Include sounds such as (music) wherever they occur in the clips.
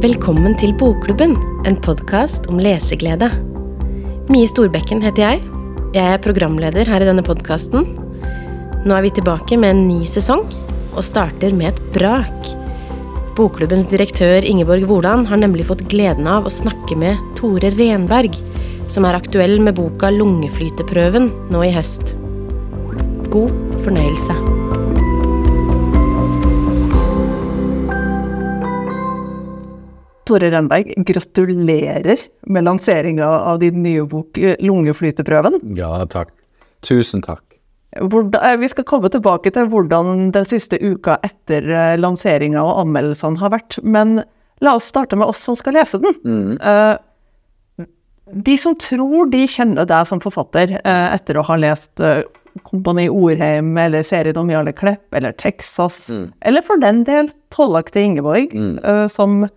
Velkommen til Bokklubben, en podkast om leseglede. Mie Storbekken heter jeg. Jeg er programleder her i denne podkasten. Nå er vi tilbake med en ny sesong, og starter med et brak. Bokklubbens direktør Ingeborg Woland har nemlig fått gleden av å snakke med Tore Renberg, som er aktuell med boka Lungeflyteprøven nå i høst. God fornøyelse. Tore Renberg, gratulerer med lanseringa av din nye bok eh, 'Lungeflyteprøven'. Ja, takk. Tusen takk. Hvordan, eh, vi skal komme tilbake til hvordan den siste uka etter eh, lanseringa og anmeldelsene har vært, men la oss starte med oss som skal lese den. Eh, de som tror de kjenner deg som forfatter etter å ha lest Kompani Orheim eller serien om Jarle Klepp eller Texas, eller for den del Tollak til Ingeborg, mm. som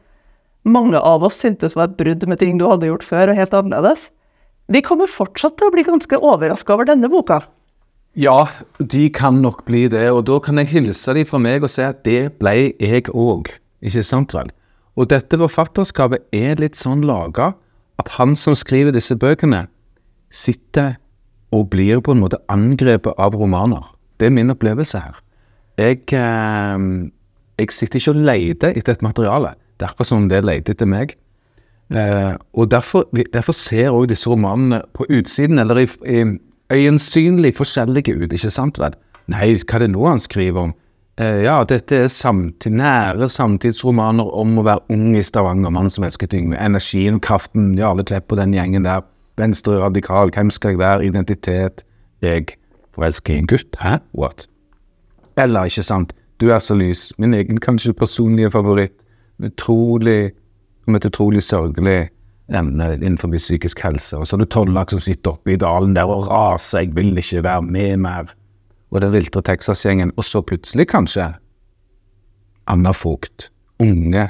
mange av oss syntes var et brudd med ting du hadde gjort før, og helt annerledes. De kommer fortsatt til å bli ganske overraska over denne boka. Ja, de kan nok bli det, og da kan jeg hilse de fra meg og si at det ble jeg òg. Ikke sant vel? Og dette forfatterskapet er litt sånn laga at han som skriver disse bøkene, sitter og blir på en måte angrepet av romaner. Det er min opplevelse her. Jeg, eh, jeg sitter ikke og leter etter et materiale. Det er akkurat som om det leter etter meg. Eh, og derfor, derfor ser også disse romanene på utsiden, eller i, i øyensynlig forskjellige ut, ikke sant vel? Nei, hva er det nå han skriver om? Eh, ja, dette er samtid, nære samtidsromaner om å være ung i Stavanger, mann som elsker ting med Energien, kraften, Jarle Klepp og den gjengen der. Venstre radikal, hvem skal jeg være? Identitet. Jeg forelsker en gutt. Hæ? What? Eller, ikke sant, du er så lys. Min egen kanskje personlige favoritt. Utrolig, om et utrolig sørgelig emne innenfor psykisk helse. Og så er det Tollak som sitter oppe i dalen der og raser, jeg vil ikke være med mer. Og den viltre Texas-gjengen. Og så plutselig, kanskje, Anna Vogt. Unge,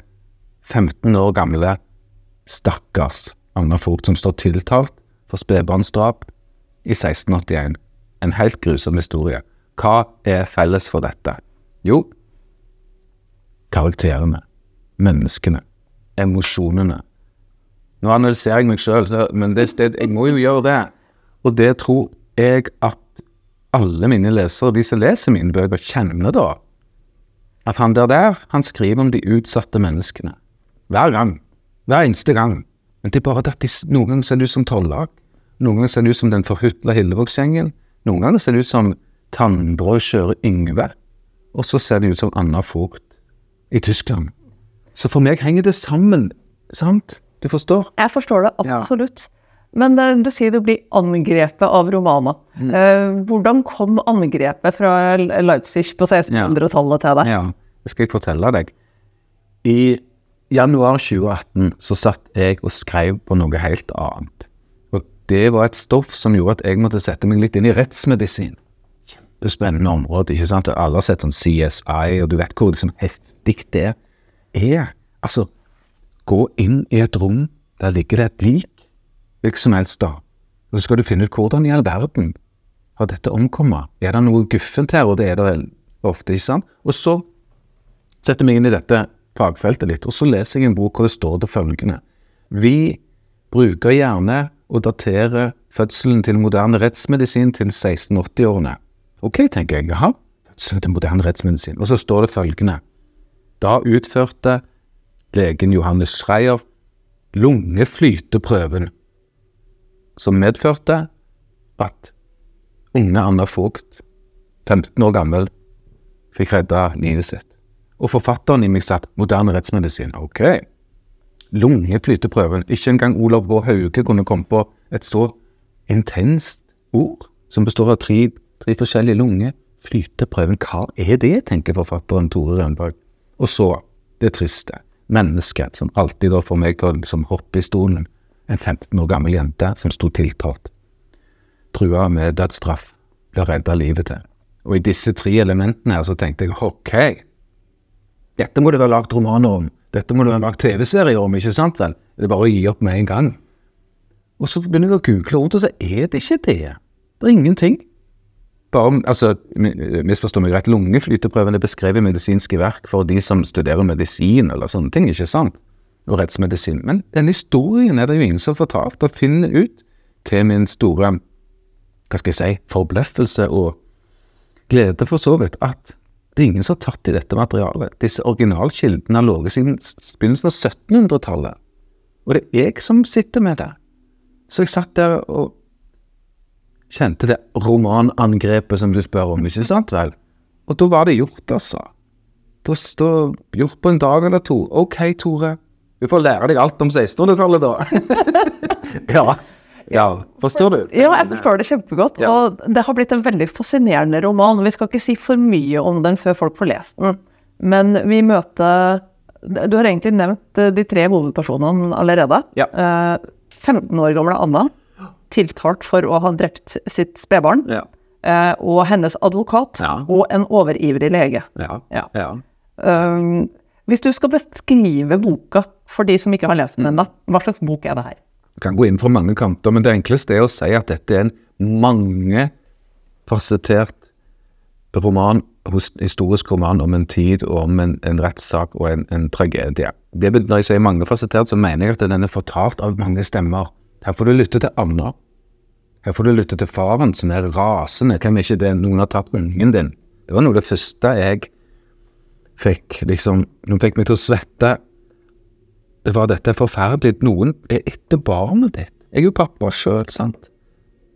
15 år gamle, stakkars Anna Vogt som står tiltalt for spedbarnsdrap i 1681. En helt grusom historie. Hva er felles for dette? Jo, karakterene, menneskene, emosjonene. Nå analyserer jeg meg sjøl, men det, det, jeg må jo gjøre det. Og det tror jeg at alle mine lesere, de som leser mine bøker, kjenner da. At han der der, han skriver om de utsatte menneskene. Hver gang. Hver eneste gang. Men det er bare det at de, noen ganger ser det ut som Tollag. Noen ganger ser det ut som den forhutla Hillevågsgjengen. Noen ganger ser det ut som Tannbrød kjører Yngve. Og så ser det ut som Anna Vogt i Tyskland. Så for meg henger det sammen, sant? Du forstår? Jeg forstår det Ja. absolutt. Men eh, du sier du blir angrepet av romaner. Mm. hvordan kom angrepet fra Leipzig på 1600-tallet til deg? Ja, det skal jeg fortelle deg. I januar 2018 så satt jeg og skrev på noe helt annet. Og det var et stoff som gjorde at jeg måtte sette meg litt inn i rettsmedisin. Kjempespennende område, ikke sant? Alle har sett sånn CSI, og du vet hvor liksom heftig det er. Altså, gå inn i et rom, der ligger det et lik, hvilket som helst da. Så skal du finne ut hvordan i all verden har dette omkommet? Er det noe guffent her, og det er det ofte, ikke sant? Og så setter vi inn i dette fagfeltet litt, og så leser jeg en bok hvor det står det følgende. Vi bruker gjerne å datere fødselen til moderne rettsmedisin til 1680-årene. Ok, tenker jeg, jaha, fødselen til moderne rettsmedisin. Og så står det følgende. Da utførte legen Johannes Schreier lungeflyteprøven, som medførte at unge Anna Vogt, 15 år gammel, fikk redda livet sitt. Og forfatteren i meg satt moderne rettsmedisin. Ok. Lungeflyteprøven. Ikke engang Olav H. Hauge kunne komme på et så intenst ord, som består av tre, tre forskjellige lunger. Flyteprøven, hva er det, tenker forfatteren Tore Rønberg. Og så, det triste. Mennesket som alltid da får meg til å liksom hoppe i stolen. En 15 år gammel jente som sto tiltalt. Trua med dødsstraff. ble redda livet til. Og i disse tre elementene her så tenkte jeg ok, dette må det være lagt romaner om. Dette må det være lagt TV-serier om, ikke sant vel? Det er bare å gi opp med en gang. Og så begynner jeg å google rundt, og så er det ikke det. Det er ingenting. Bare, altså, mi- misforstå meg rett, lungeflyteprøven er beskrevet medisinske verk for de som studerer medisin eller sånne ting, ikke sant? og rettsmedisin. Men den historien er det jo ingen som har fortalt, og finner ut til min store hva skal jeg si, forbløffelse og glede for så vidt, at det er ingen som har tatt i dette materialet. Disse originalkildene har ligget siden begynnelsen av 1700-tallet. Og det er jeg som sitter med det. Så jeg satt der og kjente det romanangrepet som du spør om, ikke sant vel? Og da var det gjort, altså. Da står gjort på en dag eller to. Ok, Tore, du får lære deg alt om 1600-tallet, da. (laughs) ja. ja. Forstår du? Ja, jeg forstår det kjempegodt. Ja. Og det har blitt en veldig fascinerende roman. Vi skal ikke si for mye om den før folk får lest den. Men vi møter Du har egentlig nevnt eh, de tre hovedpersonene allerede. Ja. Eh, 15 år gamle Anna, tiltalt for å ha drept sitt spedbarn. Ja. eh, Og hennes advokat Ja. og en overivrig lege. Ja. Um, hvis du skal beskrive boka for de som ikke har lest den ennå, hva slags bok er det her? kan gå inn fra mange kanter, men det enkleste er å si at dette er en mangefasettert roman, historisk roman om en tid og om en, en rettssak og en, en tragedie. Det, når jeg sier mangefasettert, så mener jeg at den er fortalt av mange stemmer. Her får du lytte til Anna. Her får du lytte til faren, som er rasende. Hvem er ikke det? Noen har tatt ungen din. Det var noe av det første jeg fikk, liksom Noen fikk meg til å svette. Det var dette er forferdelig. Noen er etter barnet ditt. Jeg er jo pappa sjøl, sant.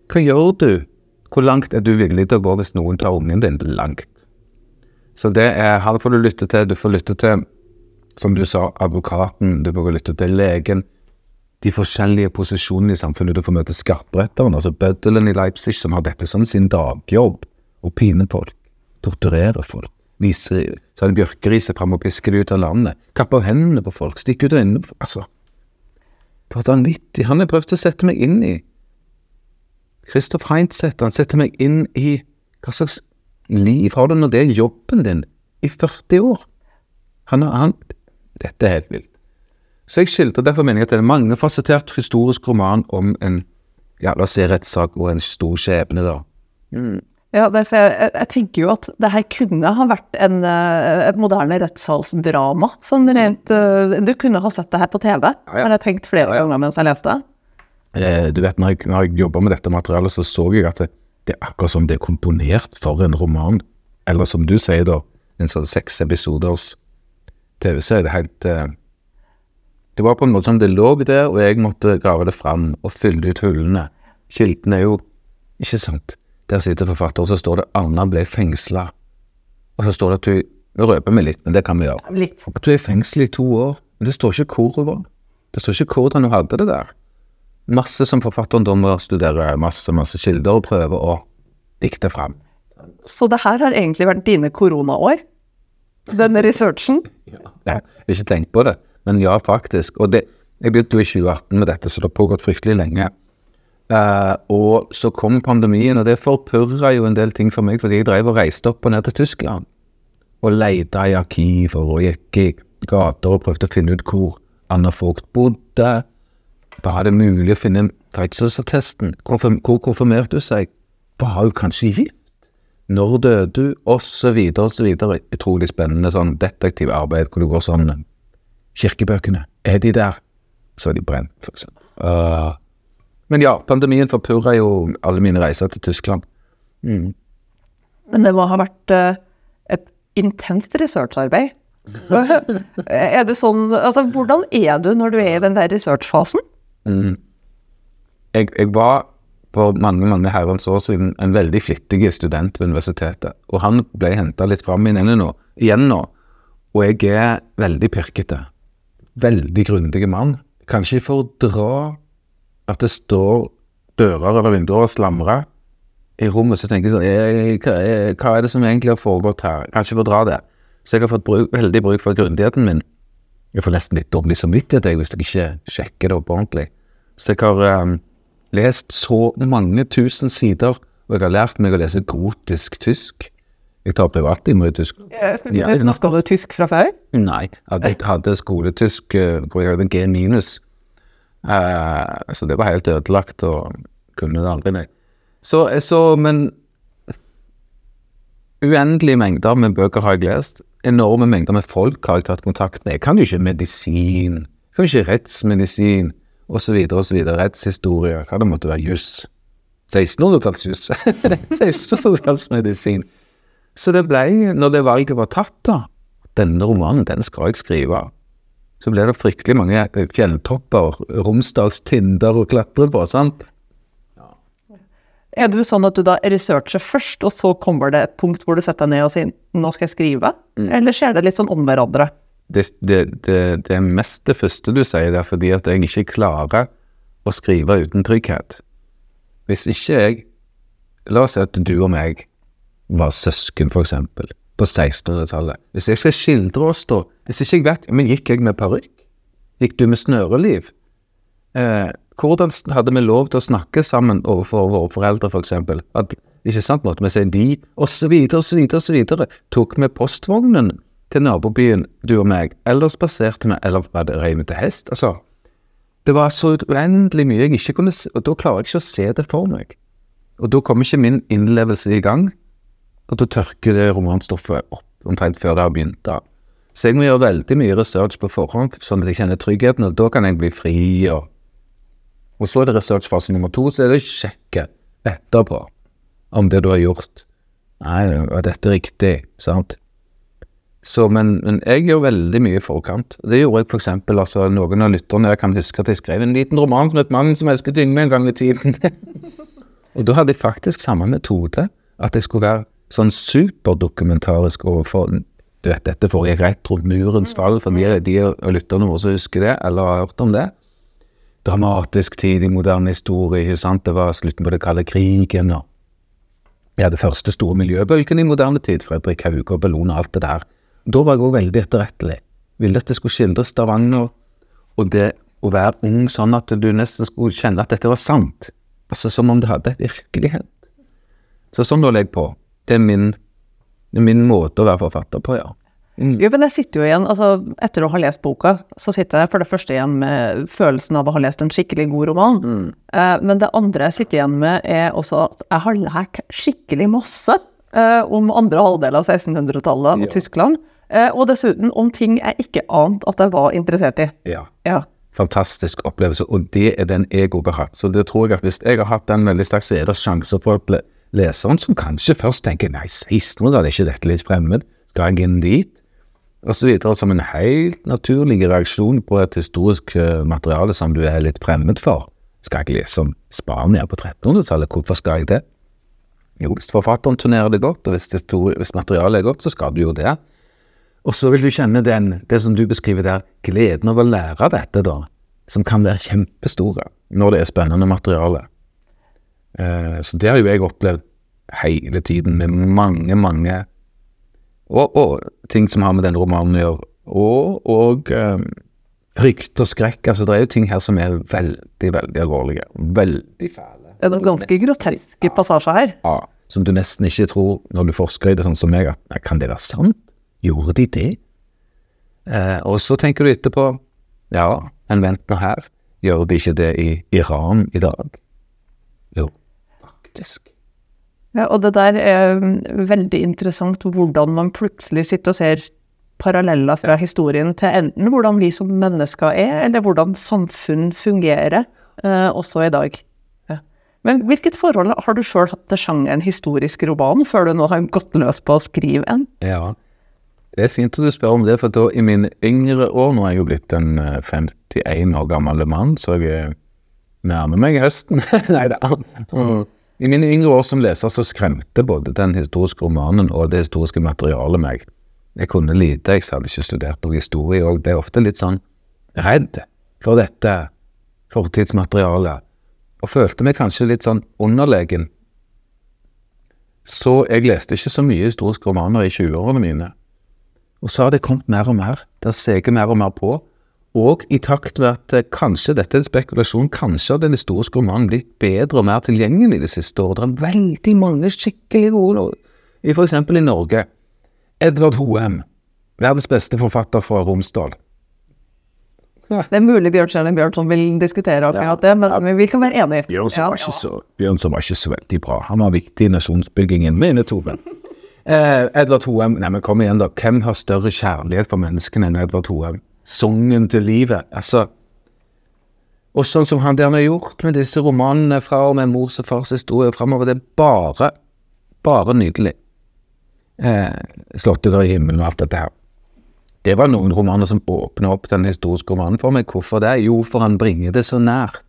Hva gjør du? Hvor langt er du villig til å gå hvis noen tar ungen din langt? Så det er, her får du lytte til. Du får lytte til, som du sa, advokaten. Du får lytte til legen. De forskjellige posisjonene i samfunnet. Du får møte skarpretteren, altså bøddelen i Leipzig, som har dette som sin dagjobb. Og pine folk. Torturere folk. vise så har det bjørkeriset fram og pisker det ut av landet. Kapper hendene på folk. Stikker ut øynene på Altså. Det var vanvittig. Han har prøvd å sette meg inn i. Christoph Heinzetter, han setter meg inn i hva slags liv har du når det er jobben din i 40 år? Han, har- han, dette er helt vilt. Så jeg skilte derfor meningen at det er en mangefasettert historisk roman om en ja, la oss si rettssak og en stor skjebne, da. Ja, derfor jeg, jeg, tenker jo at det her kunne ha vært en, eh, et moderne rettssalsdrama. Sånn rent eh, Du kunne ha sett det her på TV, ja. har jeg tenkt flere Ja, ja. ganger mens jeg leste. Eh, du vet, når jeg, når jeg jobba med dette materialet, så så jeg at det, det er akkurat som det er komponert for en roman. Eller som du sier, da, en sånn seks episoders TV-serie. Det er helt eh, Det var på en måte som det lå der, og jeg måtte grave det fram og fylle ut hullene. Kilden er jo Ikke sant? Der sitter forfatter, og så står det 'Anna ble fengsla'. Og så står det at du Nå røper vi litt, men det kan vi gjøre. Litt. At du er i fengsel i to år. Men det står ikke hvor hun var. Det står ikke hvordan hun hadde det der. Masse som forfatteren da må studere, masse, masse kilder og prøve å dikte fram. Så det her har egentlig vært dine koronaår? Denne researchen? Jeg har ikke tenkt på det, men ja, faktisk. Og det, jeg begynte jo i 2018 med dette, så det har pågått fryktelig lenge. Uh, og så kom pandemien, og det forpurra jo en del ting for meg, fordi jeg drev og reiste opp og ned til Tyskland. Og leita i arkiver og gikk i gater og prøvde å finne ut hvor Anna Vogt bodde. Var det mulig å finne fødselsattesten? Konfirm hvor konfirmerte hun seg? Var hun kanskje gift? Når døde hun? Og så videre og så videre. Utrolig spennende sånn detektivarbeid hvor du går sånn Kirkebøkene, er de der? Så er de brent, for eksempel. Øh. men ja, pandemien forpurra jo alle mine reiser til Tyskland. (laughs) Men det må ha vært uh, et intenst researcharbeid. (laughs) er det sånn Altså, hvordan er du når du er i den der researchfasen? Jeg, jeg var for mange mange herrens år siden en veldig flittig student ved universitetet. Og han ble henta litt fram igjen nå, igjen nå. Og jeg er veldig pirkete. Veldig grundig mann. Kanskje for å dra at det står dører eller vinduer og slamrer i rommet, så tenker jeg sånn hva, er- det som egentlig har foregått her? Kanskje for å dra det. Så jeg har fått bruk, veldig bruk for grundigheten min. Jeg får nesten litt dårlig samvittighet jeg, hvis jeg ikke sjekker det opp ordentlig. Så jeg har um, lest så mange tusen sider, og jeg har lært meg å lese gotisk tysk. Jeg tar privattime i tysk. Ja, Snakka du tysk fra før? Nei, jeg hadde skoletysk eh, hvor jeg hadde G minus. Uh, så det var helt ødelagt, og kunne det aldri, nei. Så, så men Uendelige mengder med bøker har jeg lest. Enorme mengder med folk har jeg tatt kontakt med. Jeg kan jo ikke medisin, jeg kan ikke rettsmedisin osv. osv. Rettshistorie, hva det måtte være. Juss. 1600-tallsjuss. 1600-tallsmedisin. (laughs) Så det ble, når det valget var tatt, da Denne romanen, den skal jeg skrive. Så ble det fryktelig mange eh, fjelltopper, Romsdalstinder å klatre på, sant? Er det sånn at du da researcher først, og så kommer det et punkt hvor du setter deg ned og sier 'nå skal jeg skrive'? Eller skjer det litt sånn om hverandre? Det, det, det, det er mest det første du sier det er fordi at jeg ikke klarer å skrive uten trygghet. Hvis ikke jeg La oss si at du og meg var søsken, for eksempel, på 1600-tallet. Hvis jeg skal skildre oss da, hvis ikke jeg vet Men gikk jeg med parykk? Gikk du med snøreliv? Eh, hvordan hadde vi lov til å snakke sammen overfor våre foreldre, f.eks.? At ikke sant, måtte vi si de, osv., osv., osv. Tok vi postvognen til nabobyen, du og meg, eller spaserte vi, eller var rei vi til hest? Altså, det var så uendelig mye jeg ikke kunne se, og da klarer jeg ikke å se det for meg. Og da kommer ikke min innlevelse i gang, og da tørker det romanstoffet opp omtrent før det har begynt. da. Så jeg må gjøre veldig mye research på forhånd, sånn at jeg kjenner tryggheten, og da kan jeg bli fri. Og, og så er det researchfase nummer to, så er det å sjekke etterpå om det du har gjort. Nei, var dette riktig? Sant? Så, men, men jeg gjør veldig mye i forkant. Det gjorde jeg eksempel, altså noen av lytterne jeg kan huske at jeg skrev en liten roman som het 'Mannen som elsket Yngve' en gang i tiden. (laughs) og da hadde jeg faktisk samme metode, at jeg skulle være sånn superdokumentarisk overfor Du vet, dette foregikk rett rundt murens fall, for de, de av lytterne våre som husker det, eller har hørt om det. Dramatisk tid i moderne historie, ikke sant. Det var slutten på det kalde krigen, og vi hadde første store miljøbølgen i moderne tid, Fredrik Hauge og Bellona og alt det der. Da var jeg òg veldig etterrettelig. Ville at det skulle skildre Stavanger, og det å være ung sånn at du nesten skulle kjenne at dette var sant. Altså som om det hadde virkelig hendt. Så sånn lå jeg på. Det er min, det er min måte å være forfatter på, ja. Jo, men jeg sitter jo igjen, altså etter å ha lest boka, så sitter jeg for det første igjen med følelsen av å ha lest en skikkelig god roman. Eh, men det andre jeg sitter igjen med, er også at jeg har lært skikkelig masse eh, om andre halvdel av 1600-tallet og Ja. Tyskland. Eh, og dessuten om ting jeg ikke ante at jeg var interessert i. ja. Ja. fantastisk opplevelse, og det er den jeg òg har hatt. Så det tror jeg at hvis jeg har hatt den veldig sterkt, så er det sjanser for å le- leseren som kanskje først tenker nei, 1600, er ikke dette litt fremmed, skal jeg inn dit? Og så videre, som en helt naturlig reaksjon på et historisk eh, materiale som du er litt fremmed for. Skal jeg lese om Spania på 1300-tallet, hvorfor skal jeg det? Jo, hvis forfatteren turnerer det godt, og hvis, hvis materialet er godt, så skal du jo det. Og så vil du kjenne den, det som du beskriver der, gleden av å lære dette, da, som kan være kjempestore når det er spennende materiale. Eh, så det har jo jeg opplevd hele tiden, med mange, mange og, og ting som har med den romanen å gjøre, og, og um, frykt og skrekk. Altså, det er jo ting her som er veldig, veldig alvorlige. Veldig fæle. Det er noen ganske groteske passasjer her. Ja, som du nesten ikke tror når du forsker i det, sånn som meg, at kan det være sant? Gjorde de det? Eh, og så tenker du etterpå, ja, men vent nå her, gjør de ikke det i Iran i dag? Jo, faktisk. Ja, og det der er mm, veldig interessant hvordan man plutselig sitter og ser paralleller fra historien til enten hvordan vi som mennesker er, eller hvordan samfunn fungerer eh, også i dag. Ja. Men hvilket forhold har du sjøl hatt til sjangeren historisk roman, før du nå har gått løs på å skrive en? Ja, det er fint at du spør om det, for da i mine yngre år, nå er jeg jo blitt en eh, 51 år gammel mann, så jeg eh, nærmer meg høsten. (laughs) Nei da. I mine yngre år som leser så skremte både den historiske romanen og det historiske materialet meg. Jeg kunne lite, jeg hadde ikke studert noe historie, og ble ofte litt sånn redd for dette fortidsmaterialet, og følte meg kanskje litt sånn underlegen. Så jeg leste ikke så mye historiske romaner i 20-årene mine. Og så har det kommet mer og mer. Det har seget mer og mer på. Og i takt med at eh, kanskje, dette er en spekulasjon, kanskje har den historiske romanen blitt bedre og mer tilgjengelig det siste året. Det er veldig mange skikkelig gode i eksempel i Norge. Edvard Hoem, verdens beste forfatter fra Romsdal. Det er mulig Bjørnstjerne Bjørnson vil diskutere akkurat det, men, men vi kan være enige. Bjørnson Ja, var ikke så, Bjørnson var ikke så veldig bra. Han var viktig i nasjonsbyggingen, mine to venn. Eh, Edvard Hoem, nei men kom igjen da, hvem har større kjærlighet for menneskene enn Edvard Hoem? Sangen til livet. Altså Og sånn som han der har gjort med disse romanene fra og med mors og fars historie framover, det er bare, bare nydelig. Eh, 'Slåttegård i himmelen' og alt dette her. Det var noen romaner som åpna opp den historiske romanen for meg. Hvorfor det? Jo, for han bringer det så nært.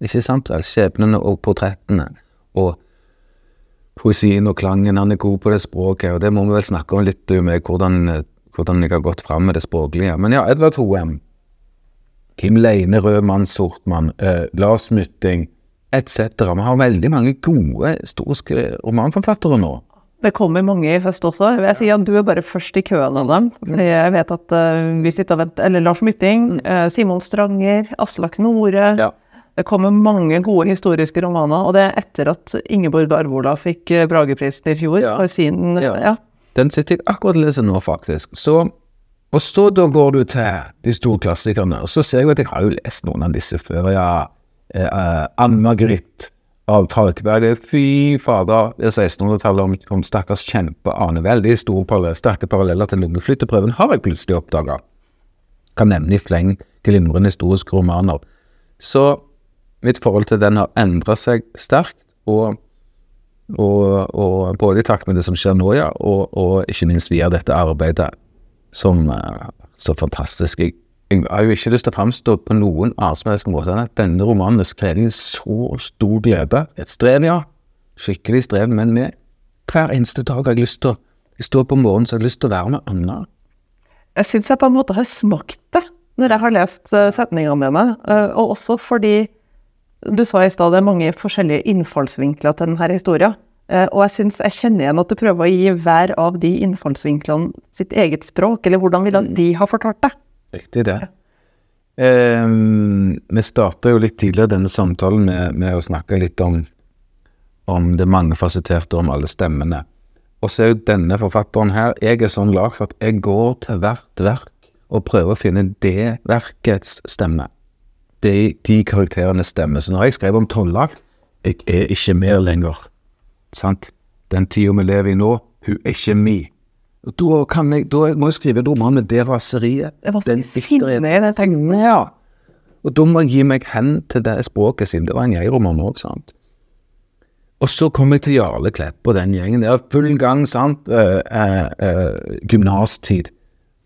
Ikke sant? Skjebnene og portrettene. Og poesien og klangen. Han er god på det språket, og det må vi vel snakke om litt med hvordan, hvordan jeg har gått fram med det språklige. Men ja, Edvard Hoem. Kim Leine, Rød mann, sort mann. Uh, Lars Mytting etc. Vi har veldig mange gode historiske romanforfattere nå. Det kommer mange i høst også. Jeg vil si at Du er bare først i køen av dem. Jeg vet at uh, vi sitter og venter Eller Lars Mytting, uh, Simon Stranger, Aslak Nore. Ja. Det kommer mange gode historiske romaner, og det er etter at Ingeborg Arvola fikk uh, Brageprisen i fjor Ja. for sin Ja. ja. Den sitter jeg akkurat og leser nå, faktisk. Så, og så da går du til de store klassikerne, og så ser jeg at jeg har jo lest noen av disse før. Ja, eh, eh, Ann-Margrit av Falkberg. Fy fader, det er 1600-tallet om, om stakkars kjempe Ane. Veldig store paralleller, sterke paralleller til lungeflytteprøven har jeg plutselig oppdaga. Kan nevne i fleng glimrende historiske romaner. Så mitt forhold til den har endra seg sterkt, og og, og både i takt med det som skjer nå, ja, og, og ikke minst via dette arbeidet som er så fantastisk. Jeg, jeg har jo ikke lyst til å framstå på noen annen måte enn at denne romanen er skrevet i så stor glede. Et strev, ja. Skikkelig strev, men med hver eneste dag har jeg lyst til å Jeg står på morgenen så har jeg lyst til å være med Anna. Jeg syns jeg på en måte har smakt det når jeg har lest uh, setningene dine, eh, og også fordi du sa i stad det er mange forskjellige innfallsvinkler til denne historien. Eh, og jeg syns jeg kjenner igjen at du prøver å gi hver av de innfallsvinklene sitt eget språk, eller hvordan ville de ha fortalt det? Riktig det. Um, vi starta jo litt tidligere denne samtalen med, med å snakke litt om, om det mangefasetterte, om alle stemmene. Og så er jo denne forfatteren her Jeg er sånn lagd at jeg går til hvert verk og prøver å finne det verkets stemme. De, de karakterene stemmer. Så når jeg skrev om Tollak Jeg er ikke mer lenger. Sant? Den tida vi lever i nå, hun er ikke mi. Da, kan jeg, da må jeg skrive en roman med det raseriet. Det var Den det. Ja. Og da må jeg gi meg hen til det språket, siden det var en jeg-roman òg, sant. Og så kom jeg til Jarle Klepp og den gjengen. Det er full gang, sant. Uh, Gymnastid.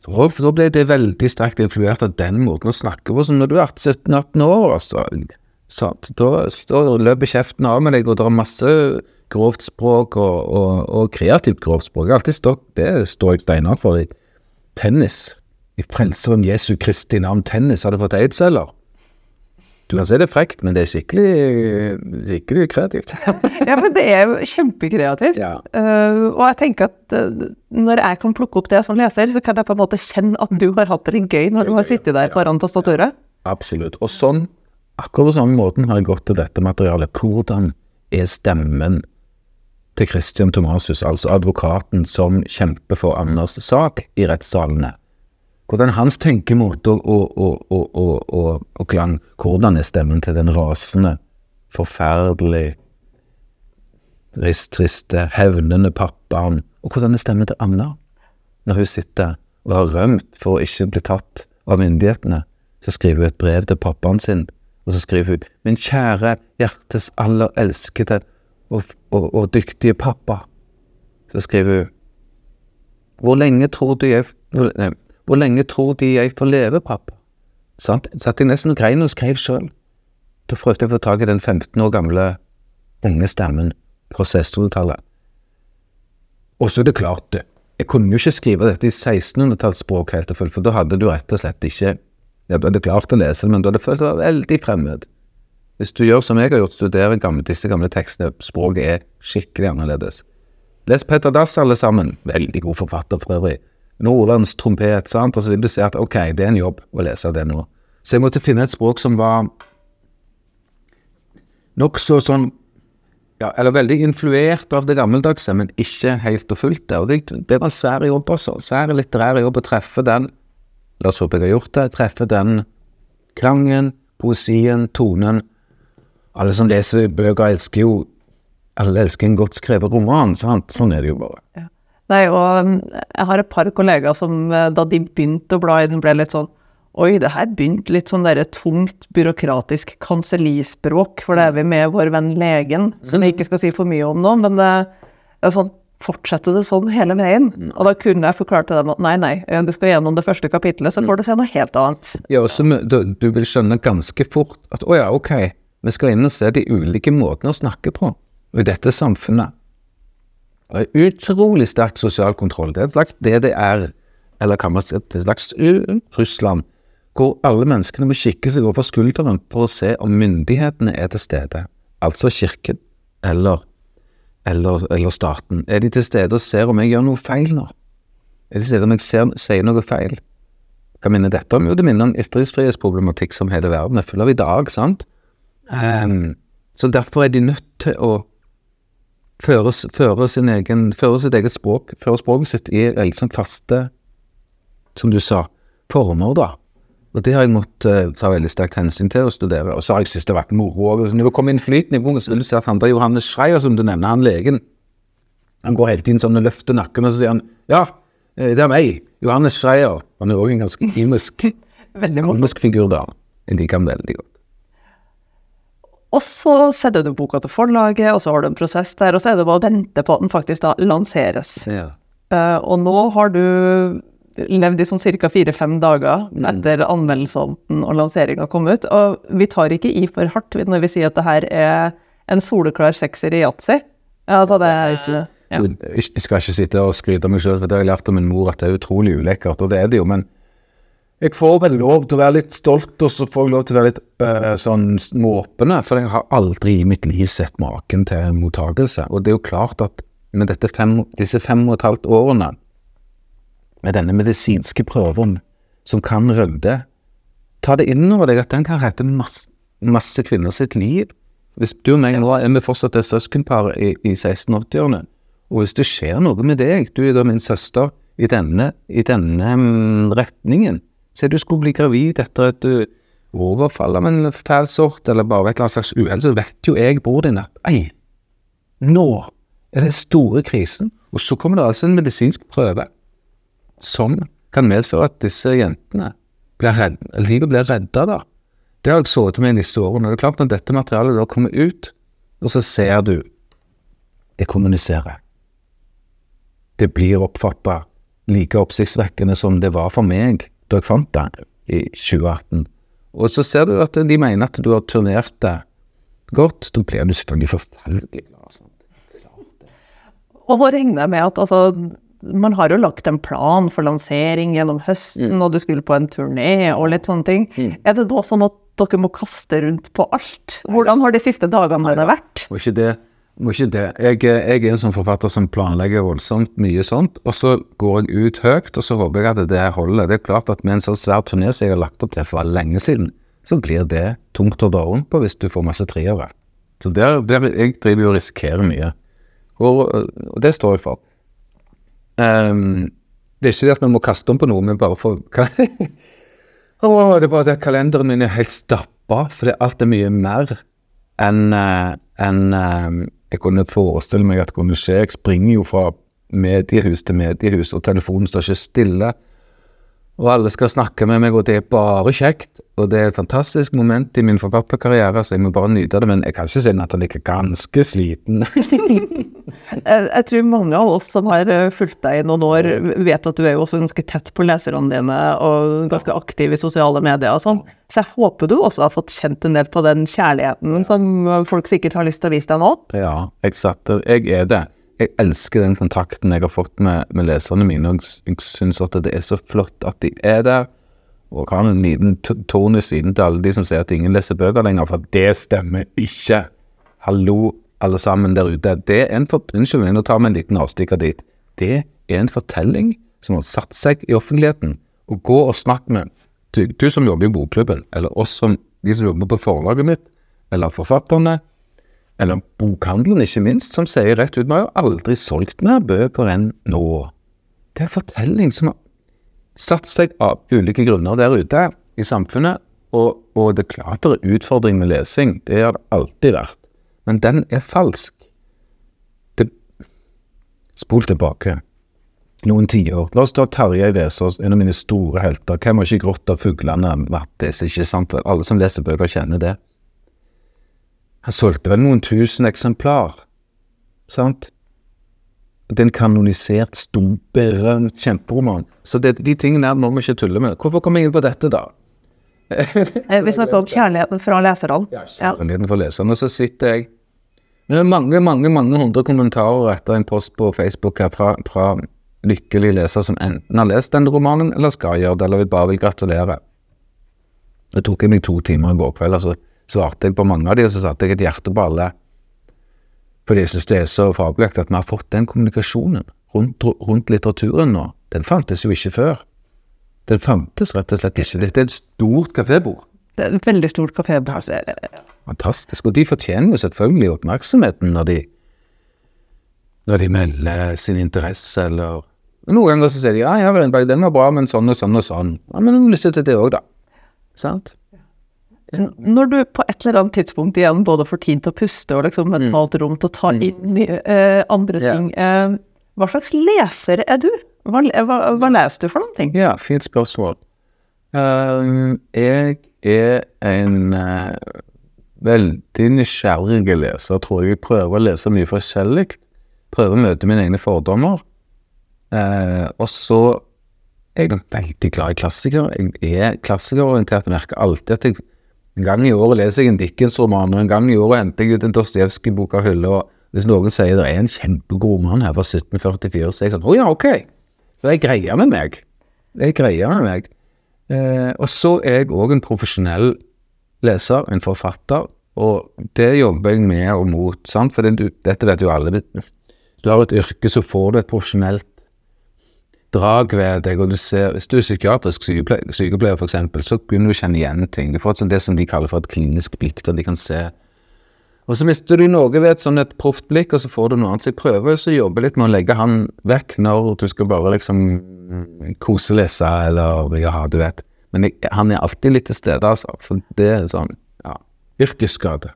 Så da ble det veldig sterkt influert av den måten å snakke på som når du er 17-18 år. Altså. Sant? Da, da løper kjeften av med deg, og det er masse grovt språk og, og, og kreativt grovt språk. Alltid stått, det står jeg steinhardt for. Tennis. I Frelseren Jesu Kristi navn tennis. Har du fått aids, eller? Du kan si det er frekt, men det er skikkelig, skikkelig kreativt. (laughs) Ja, men det er kjempekreativt. Ja. Uh, og jeg tenker at uh, når jeg kan plukke opp det som leser, så kan jeg på en måte kjenne at du har hatt det litt gøy når du har sittet der foran tastaturet. Absolutt. Og sånn, akkurat på samme måten har jeg gått til dette materialet. Hvordan er stemmen til Christian Tomasius, altså advokaten som kjemper for Anders sak i rettssalene? Hvordan hans tenkemåte og, og, og, og, klang? Hvordan er stemmen til den rasende, forferdelig, trist, triste, hevnende pappaen? Og hvordan er stemmen til Anna? Når hun sitter og har rømt for å ikke bli tatt av myndighetene, så skriver hun et brev til pappaen sin, og så skriver hun Min kjære hjertes aller elskede og, og dyktige pappa. Så skriver hun Hvor lenge tror du jeg nei, hvor lenge tror de jeg får leve, pappa? Sant? Satt jeg nesten og grein og skrev sjøl. Da prøvde jeg å få tak i den 15 år gamle unge stemmen fra 1600-tallet. Og så er det klart, du. Jeg kunne jo ikke skrive dette i 1600-tallsspråk helt og fullt, for da hadde du rett og slett ikke Ja, du hadde klart å lese det, men du hadde følt det var veldig fremmed. Hvis du gjør som jeg har gjort, studerer gamle, disse gamle tekstene, språket er skikkelig annerledes. Les Petter Dass, alle sammen. Veldig god forfatter for øvrig. Nordlands trompet, sant, og så vil du se at ok, det er en jobb å lese det nå. Så jeg måtte finne et språk som var nokså sånn ja, eller veldig influert av det gammeldagse, men ikke helt og fullt det. Og det, det var en svær jobb også. Svær litterær jobb å treffe den La oss håpe jeg har gjort det. Treffe den klangen, poesien, tonen. Alle som leser bøker, elsker jo Alle elsker en godt skrevet roman, sant? Sånn er det jo bare. Nei, og um, jeg har et par kollegaer som eh, da de begynte å bla i den, ble litt sånn Oi, det her begynte litt sånn derre tungt, byråkratisk kansellispråk, for det er vi med vår venn legen, som jeg ikke skal si for mye om nå, men det er sånn Fortsette det sånn hele veien? Og da kunne jeg forklart til dem at nei, nei, du skal gjennom det første kapittelet, så får du se noe helt annet. Ja, og så du, du vil skjønne ganske fort at å ja, ok, vi skal inn og se de ulike måtene å snakke på. I dette samfunnet utrolig sterk sosial kontroll. Det er et slags DDR, eller kan man si et slags Russland, hvor alle menneskene må kikke seg over skulderen for å se om myndighetene er til stede, altså kirken eller eller, eller staten? Er de til stede og ser om jeg gjør noe feil nå? Er de til stede om jeg ser, sier noe feil? Hva minner dette om? Jo, det minner om ytringsfrihetsproblematikk som hele verden er full av i dag, sant? Um, så derfor er de nødt til å føre, føre, sin egen, føre sitt eget språk, fører språket sitt i liksom faste, som du sa, former, da. Og det har jeg måttet uh, ta veldig sterkt hensyn til å studere. Og så har jeg syntes det har vært moro òg. Når det kommer innflytende i boken, så vil du se at han der Johannes Schreier, som du nevner, han legen, han går hele tiden sånn og løfter nakken, og så sier han ja, eh, det er meg, Johannes Schreier. Han er òg en ganske imisk, (laughs) komisk figur, da. Jeg liker ham veldig godt. Og så sender du boka til forlaget, og så har du en prosess der, og så er det bare å vente på at den faktisk da lanseres. Ja. Uh, og nå har du levd i sånn ca. fire-fem dager mm. etter anmeldelsen og lanseringa kom ut. Og vi tar ikke i for hardt når vi sier at det her er en soleklar sekser i yatzy. Altså det er ikke ja. Jeg skal ikke sitte og skryte av meg sjøl, for det har jeg lært av min mor at det er utrolig ulekkert, og det er det jo. Men jeg får vel lov til å være litt stolt, og så får jeg lov til å være litt øh, sånn måpende. For jeg har aldri i mitt liv sett maken til mottakelse. Og det er jo klart at med fem, disse fem og et halvt årene med denne medisinske prøven som kan rydde. Ta det inn over deg at den kan redde masse, masse kvinner sitt liv. Hvis du og meg nå er vi fortsatt et søskenpar i, i 1680-årene, og hvis det skjer noe med deg, du er da min søster, i denne, i denne um, retningen Si du skulle bli gravid etter et overfall av en fæl sort, eller bare et eller annet slags uhell, så vet jo jeg, bror din, at ei, nå er det store krisen. Og så kommer det altså en medisinsk prøve som kan medføre at disse jentene blir redd, livet blir redda, da. Det har jeg sittet med i disse årene. Det er klart Når dette materialet da kommer ut, og så ser du Det kommuniserer. Det blir oppfatta like oppsiktsvekkende som det var for meg da jeg fant det i 2018. Og så ser du at de mener at du har turnert det godt. Da blir du selvfølgelig forferdelig glad. Og så regner jeg med at altså man har jo lagt en plan for lansering gjennom høsten, mm. og du skulle på en turné og litt sånne ting. Mm. Er det da sånn at dere må kaste rundt på alt? Hvordan har de siste dagene det vært? Må ikke det. Må ikke det. Jeg, jeg, er en sånn forfatter som planlegger voldsomt mye sånt, og så går jeg ut høyt, og så håper jeg at det holder. Det er klart at med en så svær turné som jeg har lagt opp til for lenge siden, så blir det tungt å dra rundt på hvis du får masse triere. Så der, der, jeg driver jo og risikerer mye. Og, og det står jeg for. Um, det er ikke det at vi må kaste om på noe, men bare for oh, (laughs) Det er bare det at kalenderen min er helt stappa, for alt er mye mer enn uh, en, uh, jeg kunne forestille meg at det kunne skje. Jeg springer jo fra mediehus til mediehus, og telefonen står ikke stille. Og alle skal snakke med meg, og det er bare kjekt. Og det er et fantastisk moment i min forfatterkarriere, så jeg må bare nyte det. Men jeg kan ikke si at han er ganske sliten. (laughs) jeg tror mange av oss som har eh, fulgt deg i noen år, vet at du er jo også ganske tett på leserne dine, og ganske aktiv i sosiale medier og sånn. Så jeg håper du også har fått kjent en del på den kjærligheten som folk sikkert har lyst til å vise deg nå? Ja, jeg, satte, jeg er det jeg elsker den kontakten jeg har fått med, med leserne mine. og Jeg syns at det er så flott at de er der. Og har en liten tone i siden til alle de som sier at ingen leser bøker lenger, for det stemmer ikke. Hallo, alle sammen der ute. Det er en for, Unnskyld nå tar vi en liten avstikker dit. Det er en fortelling som har satt seg i offentligheten. Og gå og snakk med du, du som jobber i bokklubben, eller oss som de som jobber på forlaget mitt, eller forfatterne, eller bokhandelen ikke minst, som sier rett ut vi har jo aldri solgt mer bøker enn nå. Det er en fortelling som har satt seg av ulike grunner der ute i samfunnet. Og, og det er klart det er utfordring med lesing, det har det alltid vært. Men den er falsk. Det, spol tilbake. noen tiår. La oss ta Tarjei Vesaas, en av mine store helter. Hvem har ikke grått av fuglene, Mattis, ikke sant? Alle som leser bøker, kjenner det. Han solgte vel noen tusen eksemplar, sant? Det er en kanonisert, stor, berømt kjemperoman. Så det, de tingene der må vi ikke tulle med. Hvorfor kom jeg inn på dette, da? (laughs) Eh, Vi snakker om kjærligheten fra leserne. Ja. Kjærligheten fra leserne. Og så sitter jeg med mange, mange mange hundre kommentarer etter en post på Facebook her fra, fra lykkelige lesere som enten har lest denne romanen, eller skal gjøre det, eller vil bare vil gratulere. Det tok meg to timer i går kveld, og så svarte jeg på mange av de, og så satte jeg et hjerte på alle. Fordi jeg syns det er så fabelaktig at vi har fått den kommunikasjonen rundt, rundt litteraturen nå. Den fantes jo ikke før. Den fantes rett og slett ikke. Dette er et stort kafébord. Det er et veldig stort kafébord. Fantastisk. Og de fortjener jo selvfølgelig oppmerksomheten når de når de melder sin interesse, eller Noen ganger så sier de ja, ja, den var bra, men sånn og sånn og sånn. Ja, men hun har til det òg, da. Sant? Når du på et eller annet tidspunkt igjen både får tid til å puste og liksom mentalt rom til å ta inn uh, andre ting, uh, hva slags leser er du? Hva, hva, hva leser du for noen ting? Ja, fint spørsmål. Uh, jeg er en veldig nysgjerrig leser, tror jeg. Jeg prøver å lese mye forskjellig. Prøver å møte mine egne fordommer. Og så er jeg veldig glad i klassikere. Jeg er klassikerorientert. Jeg merker alltid at jeg en gang i året leser jeg en Dickens-roman, og en gang i året henter jeg ut en Dostojevskij-bok av hylla. Hvis noen sier det er en kjempegod roman her fra 1744, så er jeg sånn Å ja, ok. For jeg greier med meg. Jeg greier med meg. Eh, og så er jeg òg en profesjonell leser, en forfatter, og det jobber jeg med og mot. sant? For det, dette vet jo alle. Du har et yrke, så får du et profesjonelt drag ved deg, og du ser, hvis du er psykiatrisk sykepleier, sykepleier eksempel, så begynner du å kjenne igjen ting. Du får et sånt, det som de kaller for et klinisk blikk, der de kan se. Og så mister du noe ved et sånn et proft blikk, og så får du noe annet. Så jeg prøver så å jobbe litt med å legge han vekk når du skal bare liksom koselese, eller ja, du vet. Men jeg, han er alltid litt til stede, altså. For det er sånn, ja, yrkesskade.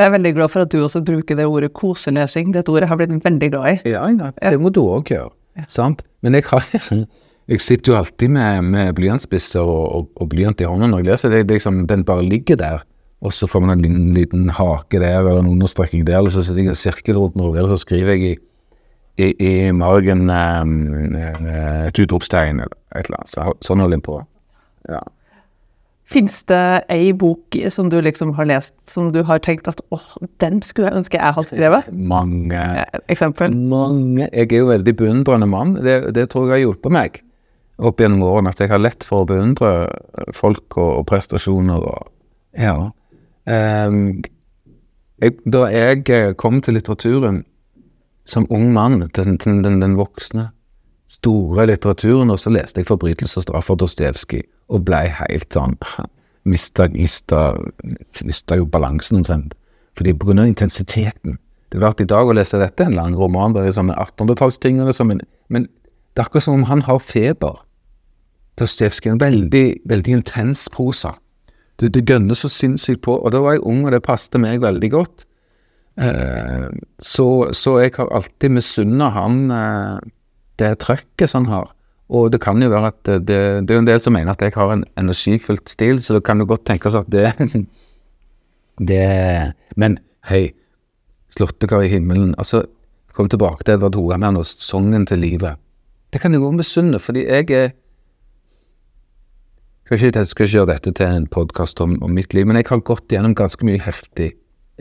Jeg er veldig glad for at du også bruker det ordet koselesing. Det ordet har jeg blitt veldig glad i. Ja, ja, det må du òg gjøre. Sant? Men jeg har (laughs) Jeg sitter jo alltid med, med blyantspisser og, og, og blyant i hånda når jeg leser. Det, liksom, den bare ligger der, og så får man en liten, liten hake der eller en understrekning der, eller så setter jeg en sirkel rundt noe, eller så skriver jeg i, i, i margen um, et utropstegn eller et eller annet. Så, sånn holder jeg på. Ja. Fins det ei bok som du liksom har lest, som du har tenkt at åh, den skulle jeg ønske jeg hadde skrevet? Mange Eh, Eksempel. mange Jeg er jo veldig beundrende mann. Det, det tror jeg har hjulpet meg opp gjennom årene. At jeg har lett for å beundre folk og, og prestasjoner og Ja. Um, jeg, da jeg eh, kom til litteraturen som ung mann, den, den, den, den voksne, store litteraturen, og så leste jeg 'Forbrytelse og straff' av Dostojevskij, og blei helt sånn Mista, mista, mista jo balansen omtrent. Fordi på grunn av intensiteten. Det er klart I dag å lese dette en lang roman, det er sånne 1800-tallsting, eller sånn, men, men det er akkurat som om han har feber. Dostojevskij er veldig, veldig intens prosa. Det, det gønner så sinnssykt på, og da var jeg ung, og det passet meg veldig godt. Eh, så, så jeg har alltid misunna han eh, det trøkket som han har. Og det kan jo være at det, det, er en del som mener at jeg har en energifylt stil, så det kan jo godt tenkes at det (laughs) det Men hei, Slåttekar i himmelen Altså, kom tilbake til Edvard Hoem og sangen til livet. Det kan jeg òg misunne, fordi jeg er skal ikke, skal ikke gjøre dette til en podkast om, om mitt liv, men jeg har gått gjennom ganske mye heftig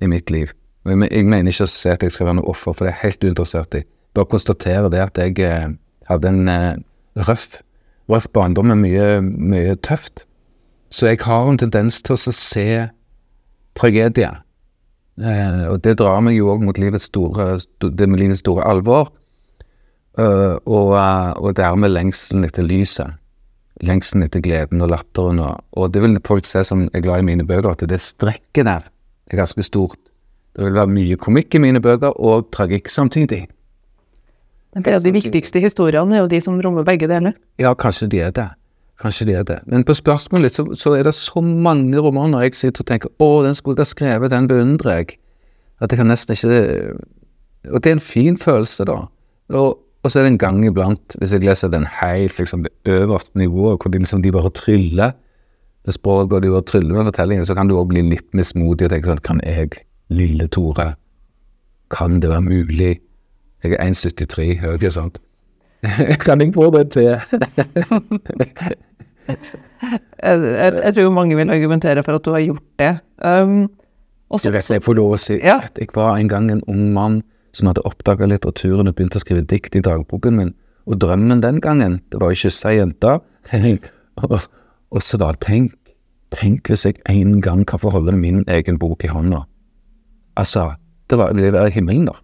i mitt liv. Og jeg, jeg mener ikke å si at jeg skal være noe offer, for det er jeg helt uinteressert i. Bare konstatere det at jeg eh, hadde en eh, røff, røff barndom med mye, mye tøft. Så jeg har en tendens til å se tragedie. Eh, og det drar meg jo òg mot livets store, det med livets store alvor. Uh, og, uh, og dermed lengselen etter lyset. Lengselen etter gleden og latteren. Og, og det vil folk se som er glad i mine bøker, at det strekket der er ganske stort. Det vil være mye komikk i mine bøker, og tragikk samtidig. Det er de viktigste historiene er jo de som rommer begge deler. Ja, kanskje de er det. Kanskje de er det. Men på spørsmålet så, så er det så mange romaner jeg sitter og tenker å, den skulle jeg ha skrevet, den beundrer jeg. At jeg kan nesten ikke Og det er en fin følelse, da. Og, Og så er det en gang iblant, hvis jeg leser den helt liksom det øverste nivået, hvor de, liksom, de bare tryller med språket og de bare tryller med fortellingen, så kan du òg bli litt mismodig og tenke sånn Kan jeg, lille Tore, kan det være mulig? Jeg er 1,73 høy, ikke sant? (laughs) kan jeg få det til? (laughs) Jeg, jeg, jeg tror mange vil argumentere for at du har gjort det. Um, også, Jeg vet jeg får lov å si Ja. at jeg var en gang en ung mann som hadde oppdaga litteraturen og begynte å skrive dikt i dagboken min. Og drømmen den gangen, det var å kysse ei jente. (laughs) og, og så da, tenk, tenk hvis jeg en gang kan få holde min egen bok i hånda. Altså, det var, det var himmelen, da.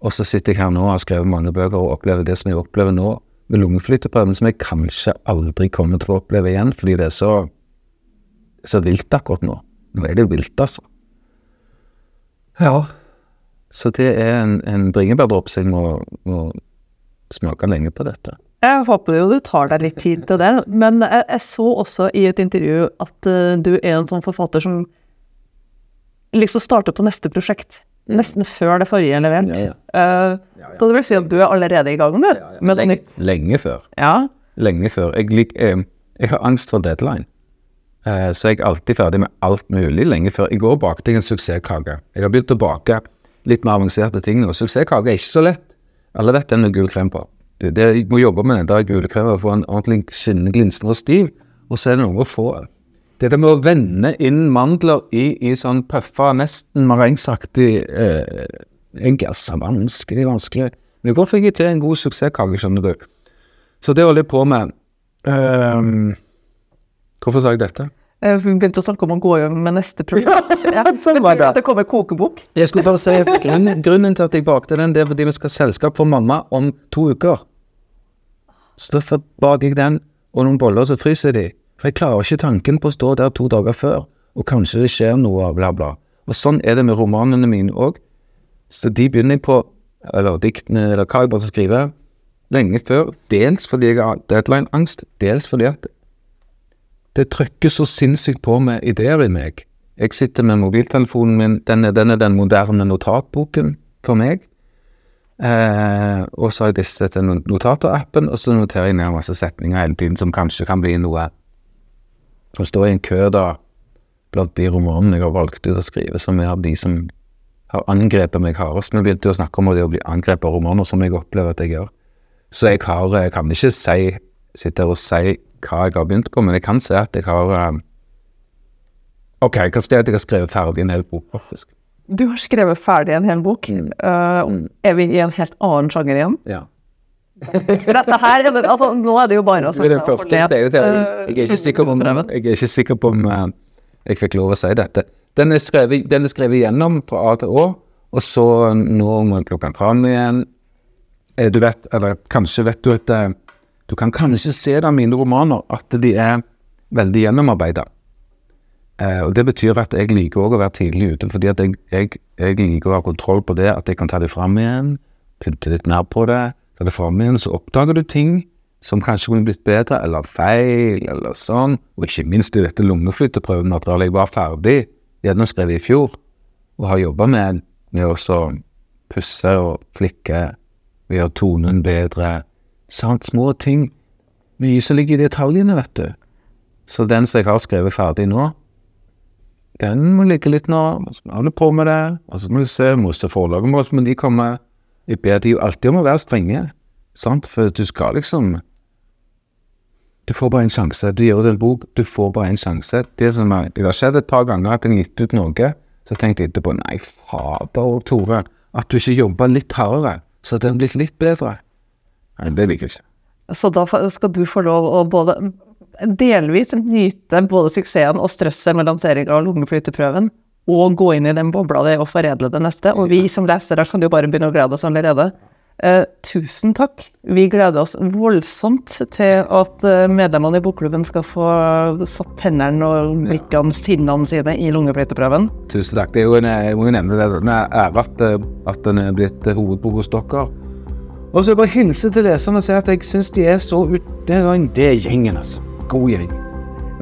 Og så sitter jeg her nå og har skrevet mange bøker og opplever det som jeg opplever nå, med lungeflyteprøven, som jeg kanskje aldri kommer til å oppleve igjen, fordi det er så, så vilt akkurat nå. Nå er det vilt, altså. Ja. Så det er en, en bringebærdråpe, så jeg må, må smake lenge på dette. Jeg håper jo du tar deg litt tid til det, men jeg, jeg så også i et intervju at uh, du er en sånn forfatter som liksom starter på neste prosjekt, nesten før det forrige er levert. Ja, ja. Eh, Så det vil si at du er allerede i gang med, med noe nytt. lenge før. Ja. Lenge før. Jeg, lik, eh, jeg har angst for deadline. Eh, så jeg er alltid ferdig med alt mulig lenge før. I går bakte jeg en suksesskake. Jeg har begynt å bake litt mer avanserte ting nå. Suksesskake er ikke så lett. Alle vet den med gul krem på. Det, det, jeg må jobbe med den der gule kremen og få en ordentlig skinnende, glinsende og stiv. Og så er det noe å få Det der med å vende inn mandler i, i sånn pøffa, nesten marengsaktig eh, gass er vanskelig, vanskelig. Men det går fikk jeg til en god suksesskake, skjønner du. Så det holder jeg på med. Um, hvorfor sa jeg dette? Eh, Vi begynte å snakke om å gå med neste program. (laughs) Ja, sånn var det det. det kommer kokebok? Jeg skulle bare si grunnen, grunnen til at jeg bakte den, det er fordi vi skal ha selskap for mamma om to uker. Så derfor baker jeg den, og noen boller, så fryser de. For jeg klarer ikke tanken på å stå der to dager før, og kanskje det skjer noe, bla, bla. Og sånn er det med romanene mine òg. Så de begynner jeg på, eller diktene, eller hva jeg bare skal skrive, lenge før. Dels fordi jeg har deadline-angst, dels fordi at det trykker så sinnssykt på med ideer i meg. Jeg sitter med mobiltelefonen min, den er, den er den moderne notatboken for meg. Eh, og så har jeg disse til no- notaterappen, og så noterer jeg ned masse setninger hele tiden som kanskje kan bli noe Å stå i en kø da blant de romanene jeg har valgt ut å skrive, som er av de som har angrepet meg hardest. Vi begynte å snakke om det å bli angrepet av romaner, som jeg opplever at jeg gjør. Så jeg har, jeg kan ikke si, sitte her og si hva jeg har begynt på, men jeg kan si at jeg har eh, Ok, jeg kan si at jeg har skrevet ferdig en hel bok, faktisk. Du har skrevet ferdig en hel bok. Eh, er vi i en helt annen sjanger igjen? Ja. For dette her, er altså, nå er det jo bare å er den første jeg sier til. Jeg er ikke sikker på om, jeg er ikke sikker på om eh, jeg fikk lov å si dette. Den er skrevet, den er skrevet gjennom fra A til Å, og så nå må jeg plukke den fram igjen. Du vet, eller kanskje vet du at eh, du kan kanskje se av mine romaner at de er veldig gjennomarbeida. Eh, og Det betyr at jeg liker også å være tidlig ute, fordi at jeg, jeg, jeg liker å ha kontroll på det, at jeg kan ta det fram igjen, pynte litt mer på det, ta det fram igjen, så oppdager du ting som kanskje kunne blitt bedre, eller feil, eller sånn. Og ikke minst i dette lungeflyteprøvematerialet. Jeg var ferdig gjennomskrevet i fjor, og har jobba med, med å pusse og flikke, og gjøre tonen bedre. Sant, små ting. Mye som ligger i detaljene, vet du. Så den som jeg har skrevet ferdig nå, den må ligge litt nå. så må holde på med det. Og så må vi se, må se forlaget vårt, men de kommer Jeg ber de jo alltid om å være strenge, sant, for du skal liksom Du får bare en sjanse. Du gir ut en bok, du får bare en sjanse. Det som er, det har skjedd et par ganger at jeg har gitt ut noe, så tenkte jeg etterpå Nei, fader Tore, at du ikke jobba litt hardere, så hadde den blitt litt bedre. Nei, det liker jeg ikke. Så da skal du få lov å både delvis nyte både suksessen og stresset med lanseringa av lungeflyteprøven, og gå inn i den bobla di og foredle det neste. Og vi som lesere kan jo bare begynne å glede oss allerede. Eh, tusen takk. Vi gleder oss voldsomt til at eh, medlemmene i bokklubben skal få satt tennene og blikkene, sinnene sine i lungeflyteprøven. Tusen takk. Det er jo en, jeg må jo nevne det, det er ære at, eh, at den er blitt hovedbok hos dere. Og så bare hilse til leserne og si at jeg syns de er så ut... Det er, gjengen, altså. God gjeng.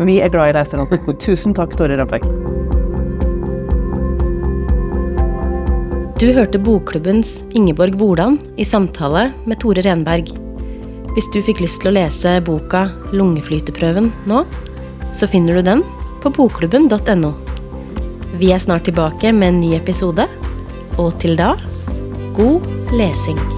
Vi er glad i leserne. (laughs) Tusen takk, Tore Rønbeck. Du hørte Bokklubbens Ingeborg Hvordan i samtale med Tore Renberg. Hvis du fikk lyst til å lese boka Lungeflyteprøven nå, så finner du den på bokklubben.no. Vi er snart tilbake med en ny episode, og til da god lesing.